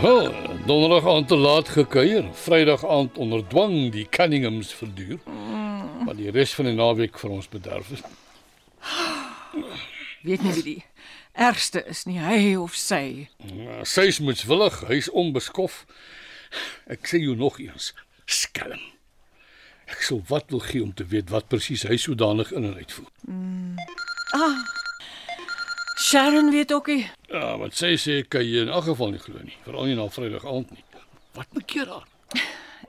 Wel, donderdag aand te laat gekuier, Vrydag aand onder dwang die Cunninghams verduur. Maar die res van die naweek vir ons bederf is. Weet nie wie die ergste is nie, hy of sy. Ja, Sy is moetswillig, hy's onbeskof. Ek sê jou nog eens, skelm. Ek sou wat wil gee om te weet wat presies hy sodanig in en uitvoer. Sharon weet ook nie. Ja, wat sy sê kan jy in elk geval nie glo nie, veral nie na Vrydag aand nie. Wat bekeer haar?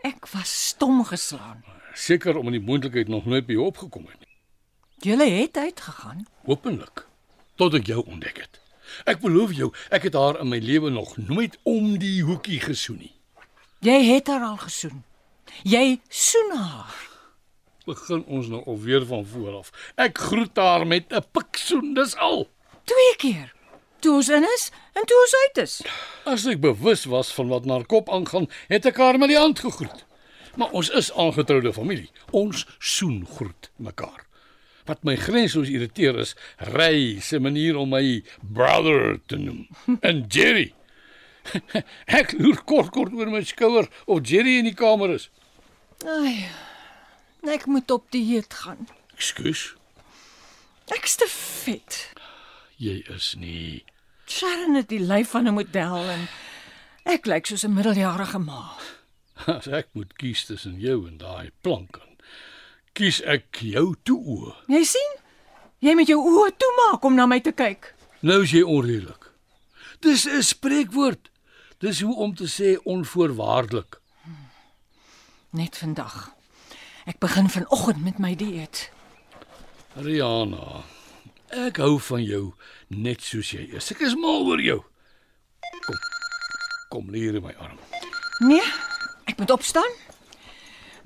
Ek was stom geslaan. Seker omdat die moontlikheid nog nooit by jou opgekom het nie. Julle het uitgegaan. Openlik tot ek jou ontdek het. Ek beloof jou, ek het haar in my lewe nog nooit om die hoekie gesoen nie. Jy het haar al gesoen. Jy soen haar. Begin ons nou alweer van voor af. Ek groet haar met 'n piksoen, dis al. Twee keer. Toe ons in is en toe ons uit is. As ek bewus was van wat na haar kop aangaan, het ek haar met die hand gegroet. Maar ons is aangetroude familie. Ons soen groet mekaar. Wat my grensloos irriteer is, ry se manier om my brother te noem. En Jerry. Ek loer kort kort oor my skouer of Jerry in die kamer is. Ai. Ek moet op dieet gaan. Ekskuus, Ek's te vet. Jy is nie. Sharon het die lyf van 'n model en ek lyk soos 'n middeljarige ma. As ek moet kies tussen jou en daai plank, dan kies ek jou toe oë. Jy sien? Jy met jou oë toemaak om na my te kyk. Nou is jy onredelik. Dis 'n spreekwoord. Dis hoe om te sê onvoorwaardelik. Net vandag. Ek begin vanoggend met my dieet. Rihanna, ek hou van jou net soos jy is. Ek is mal oor jou. Kom. Kom lê hier in my arm. Nee, ek moet opstaan.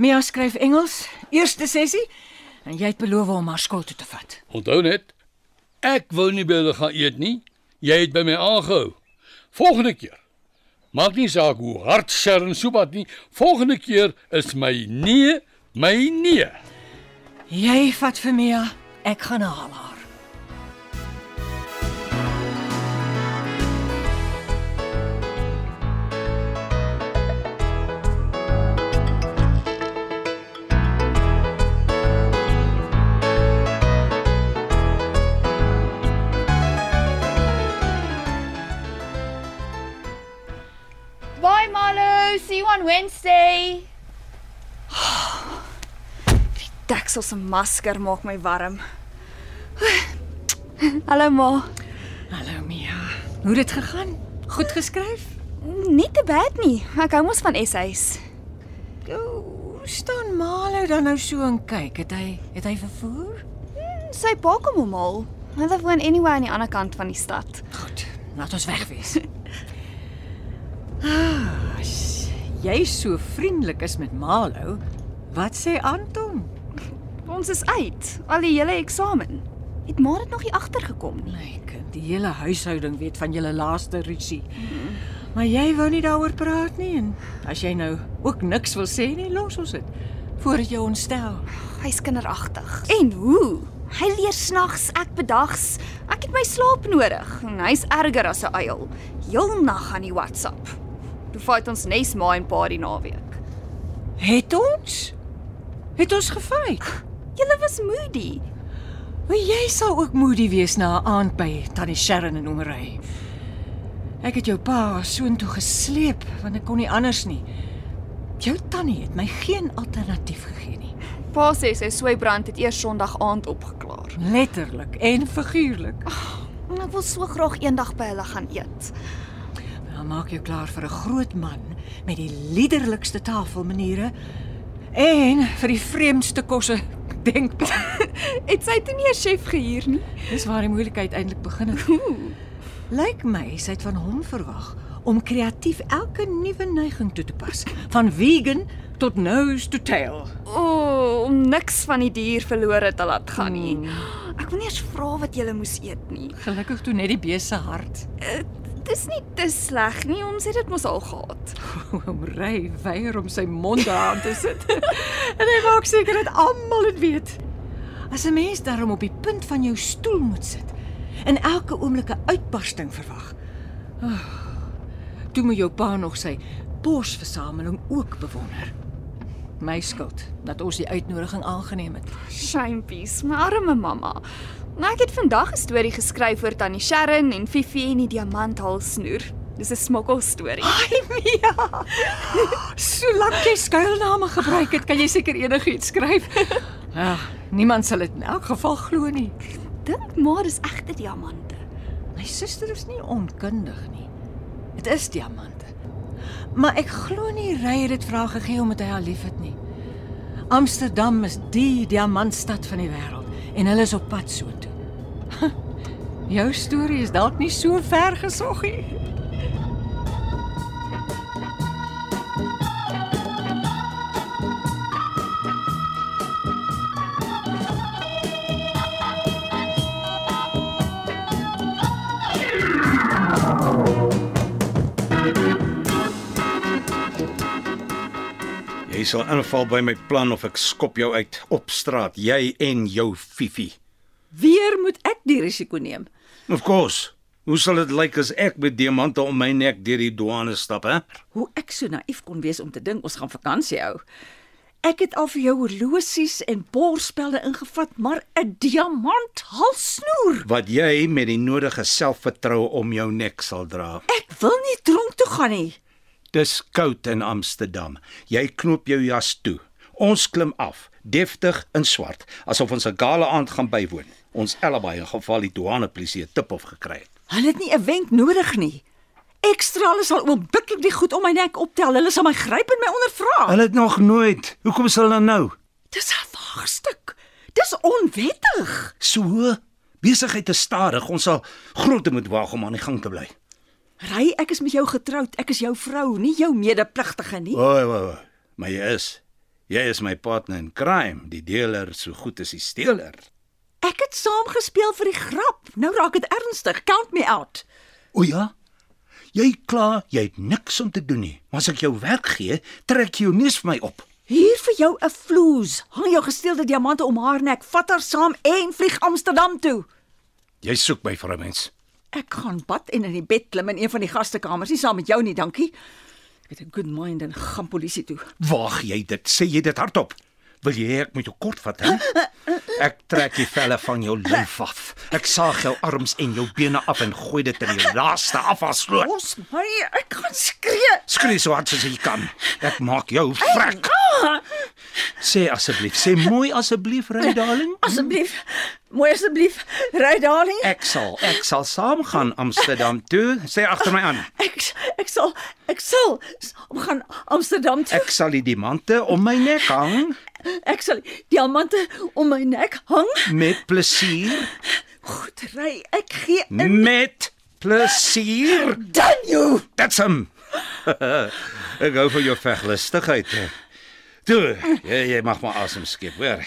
Mia skryf Engels, eerste sessie, en jy het beloof om haar skool toe te vat. Onthou net, ek wou nie by hulle gaan eet nie. Jy het by my aangehou. Volgende keer. Maak nie saak hoe hard Sharon soepat nie. Volgende keer is my nee, my nee. Jy vat vir Mia, ek gaan haal haar. Bye, Wednesday. Die deksel se masker maak my warm. Hallo ma. Hallo Mia. Hoe het dit gegaan? Goed geskryf? Nie te bad nie. Ek hou mos van essays. Hoe staan Malo dan nou so en kyk? Het hy het hy vervoer? Sy pa kom hom al. Hulle woon anywhere aan die ander kant van die stad. Goed, laat ons weg wees. ah, as jy so vriendelik is met Malo, wat sê Anton? Ons is uit. Al die hele eksamen. Het maar dit nog nie agtergekom nie. My kind, die hele huishouding weet van julle laaste rusie. Maar jy wou nie daaroor praat nie en as jy nou ook niks wil sê nie, los ons dit voordat jy ontstel. Hy's kinderagtig. En hoe? Hy leer snags, ek bedags. Ek het my slaap nodig. En hy's erger as 'n uil. Heel nag aan die WhatsApp. Toe fight ons nes ma en pa die naweek. Het ons? Het ons gefight? Julle was moody. Maar jy sal ook moody wees na 'n aand by Tannie Sharon in Omery. Ek het jou pa soontoe gesleep want ek kon nie anders nie. Jou tannie het my geen alternatief gegee nie. Pa sê sy swybrand het eers Sondag aand opgeklaar. Letterlik en figuurlik. En ek wil so graag eendag by hulle gaan eet. Dan maak jou klaar vir 'n groot man met die liderlikste tafelmaniere en vir die vreemdste kosse denkbaar. Het sy toe nie 'n chef gehuur nie? Dis waar die moeilikheid eintlik begin het. Lyk my sy het van hom verwag om kreatief elke nuwe neiging toe te pas, van vegan tot nose to tail. O, oh, om niks van die dier verlore te laat gaan nie. Ek wil nie eens vra wat jy moes eet nie. Gelukkig toe net die bees se hart. Dis nie te sleg nie, ons het dit mos al gehad. Oom Ry weier om sy mond daar te sit. en hy maak seker dat almal dit weet. As 'n mens daarom op die punt van jou stoel moet sit en elke oomblik 'n uitbarsting verwag. Oh, toe moet jou pa nog sy borsversameling ook bewonder. My skuld dat ons die uitnodiging aangeneem het. Shampies, my arme mamma. Nou ek het vandag 'n storie geskryf oor Tannie Sharon en Fifi en die diamanthalsnoer. Dis 'n smokkelstorie. Ai Mia. Solank jy skuilname gebruik het, kan jy seker enigiets skryf. Ja, niemand sal dit in elk geval glo nie. Dink maar dis egte diamante. My suster is nie onkundig nie. Dit is diamante. Maar ek glo nie Ry het dit vra gegee omdat hy haar liefhet nie. Amsterdam is die diamantstad van die wêreld en hulle is op pad soontoe. Jou storie is dalk nie so ver gesog nie. Jy sal inval by my plan of ek skop jou uit op straat, jy en jou Fifi. Weer moet ek die risiko neem. Of course. Hoe sal dit lyk as ek met diamante om my nek deur die douane stap, hè? Hoe ek so naïef kon wees om te dink ons gaan vakansie hou. Ek het al vir jou horlosies en borspelde ingevat, maar 'n diamant halssnoer. Wat jy met die nodige selfvertroue om jou nek sal dra. Ek wil nie tronk toe gaan nie. Dis koud in Amsterdam. Jy knoop jou jas toe. Ons klim af, deftig in swart, asof ons 'n gala aand gaan bywoon. Ons albei in geval die douanepolisie 'n tip-off gekry het. Hulle het nie 'n wenk nodig nie. Ekstrale sal oombliklik die goed om my nek optel. Hulle sal my gryp en my ondervra. Hulle het nog nooit. Hoekom sal hulle nou? Dis 'n waagstuk. Dis onwettig. So besigheid is stadig. Ons sal groot moet waag om aan die gang te bly. Ry, ek is met jou getroud. Ek is jou vrou, nie jou medepligtige nie. Oi, oi, oi. Maar jy is. Jy is my partner in crime, die dealer so goed as die steeler. Ek het saamgespeel vir die grap. Nou raak dit ernstig. Count me out. O ja. Jy kla, jy het niks om te doen nie. Maar as ek jou werk gee, trek jy jou neus vir my op. Hier vir jou 'n vloes. Hang jou gesteelde diamante om haar nek. Vat haar saam en vlieg Amsterdam toe. Jy soek my vir 'n mens. Ek gaan bad en in die bed klim in een van die gastekamers. Nie saam met jou nie, dankie. Ek het 'n good mind en gaan polisie toe. Waag jy dit? Sê jy dit hardop? Wil jy ek moet jou kort vat, hè? Ek trek die velle van jou lyf af. Ek saag jou arms en jou bene af en gooi dit in die laaste afvalsloot. Ons my, ek gaan skree. Skree so hard as jy kan. Ek maak jou vrek. Sê asseblief, sê mooi asseblief, ry darling. Asseblief. Mooi asseblief. Ry darling. Ek sal, ek sal saamgaan Amsterdam toe. Sê agter my aan. Ek ek sal ek sal om gaan Amsterdam toe. Ek sal die diamante om my nek hang Ek sal diamante om my nek hang. met plesier. Goed, ry. Ek gee in. Met plesier. Dan jou. That's him. ek gou vir jou veglustigheid. Toe, jy, jy mag maar asem skep, hoor.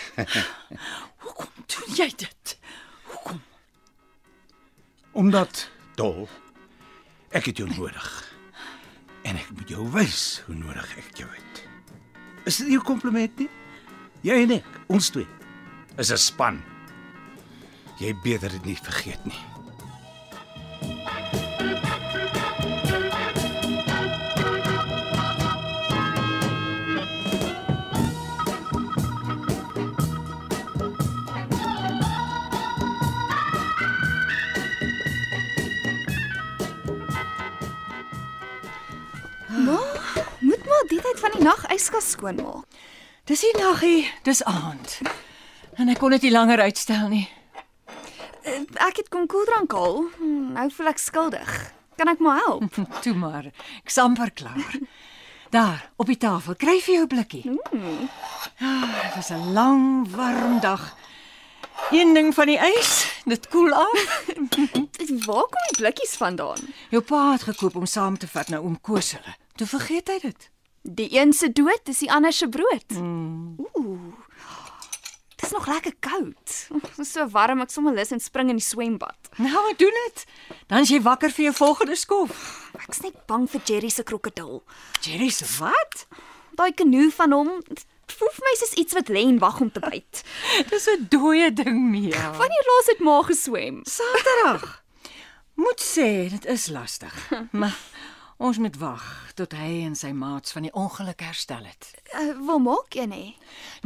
Hoekom doen jy dit? Hoekom? Omdat dol ek het jou nodig. En ek moet jou wys hoe nodig ek jou het. Is dit nie 'n kompliment nie? Jy en ek, ons twee, is 'n span. Jy beter dit nie vergeet nie. Van die nag yskas skoonmaak. Dis nie naggie, dis aand. En ek kon dit nie langer uitstel nie. Eh, Ek het kom koeldrank haal. Hm, Nou voel ek skuldig. Kan ek maar help? Toe maar, ek is amper klaar. Daar, op die tafel, kry vir jou 'n blikkie. Mm. Ah, Dit was 'n lang, warm dag. Een ding van die ys, dit koel af. Waar kom die blikkies vandaan? Jou pa het gekoop om saam te vat na oom Koos hulle. Toe vergeet hy dit. Die een se dood is die ander se brood. Mm. Ooh. Dit is nog lekker koud. Dit is so warm ek sommer lus en spring in die swembad. Nou, doen dit. Dan is jy wakker vir jou volgende skof. Ek's net bang vir Jerry se krokodil. Jerry se wat? Daai kanoe van hom, voel vir my soos iets wat lê en wag om te byt. Dis 'n dooie ding, Mia. Wanneer laas het ma geswem? Saterdag. Moet sê, dit is lastig. Maar ons moet wag tot hy en sy maats van die ongeluk herstel het. Uh, wil maak jy nie?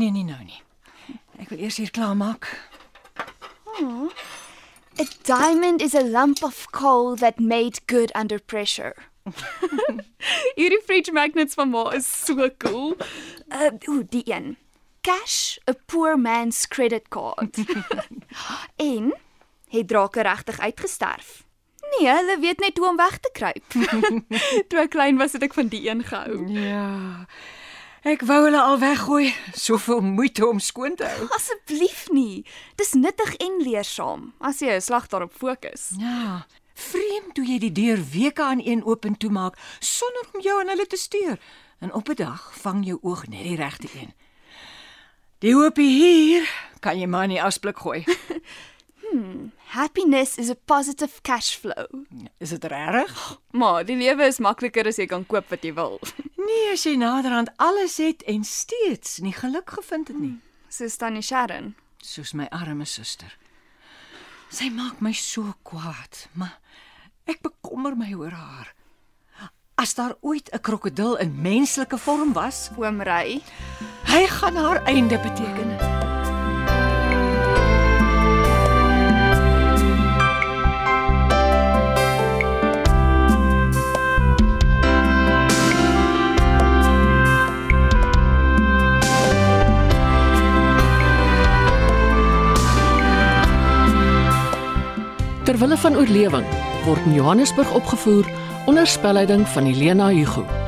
Nee, nie nou nie. Ek wil eers hier klaar maak. A diamond is a lump of coal that made good under pressure. Hierdie fridge magnets van ma is so cool. Uh, ooh, die een. Cash, a poor man's credit card. en het drake regtig uitgesterf. Nee, hulle weet net hoe om weg te kruip. Toe ek klein was, het ek van die een gehou. Ja. Ek wou hulle al weggooi. Soveel moeite om skoon te hou. Asseblief nie. Dis nuttig en leersaam as jy 'n slag daarop fokus. Ja. Vreemd hoe jy die deur weke aan een oop en toe maak sonder om jou aan hulle te steur. En op 'n dag vang jou oog net die regte een. Die hoopie hier kan jy maar in die asblik gooi. Happiness is a positive cash flow. Is dit reg? Maar die lewe is makliker as jy kan koop wat jy wil. Nee, as jy naderhand alles het en steeds nie geluk gevind het nie. Soos tannie Sharon. Soos my arme suster. Sy maak my so kwaad, maar ek bekommer my oor haar. As daar ooit 'n krokodil in menslike vorm was, Oom Ry. hy gaan haar einde beteken. Terwille van oorlewing word in Johannesburg opgevoer onder spelleiding van Helena Hugo.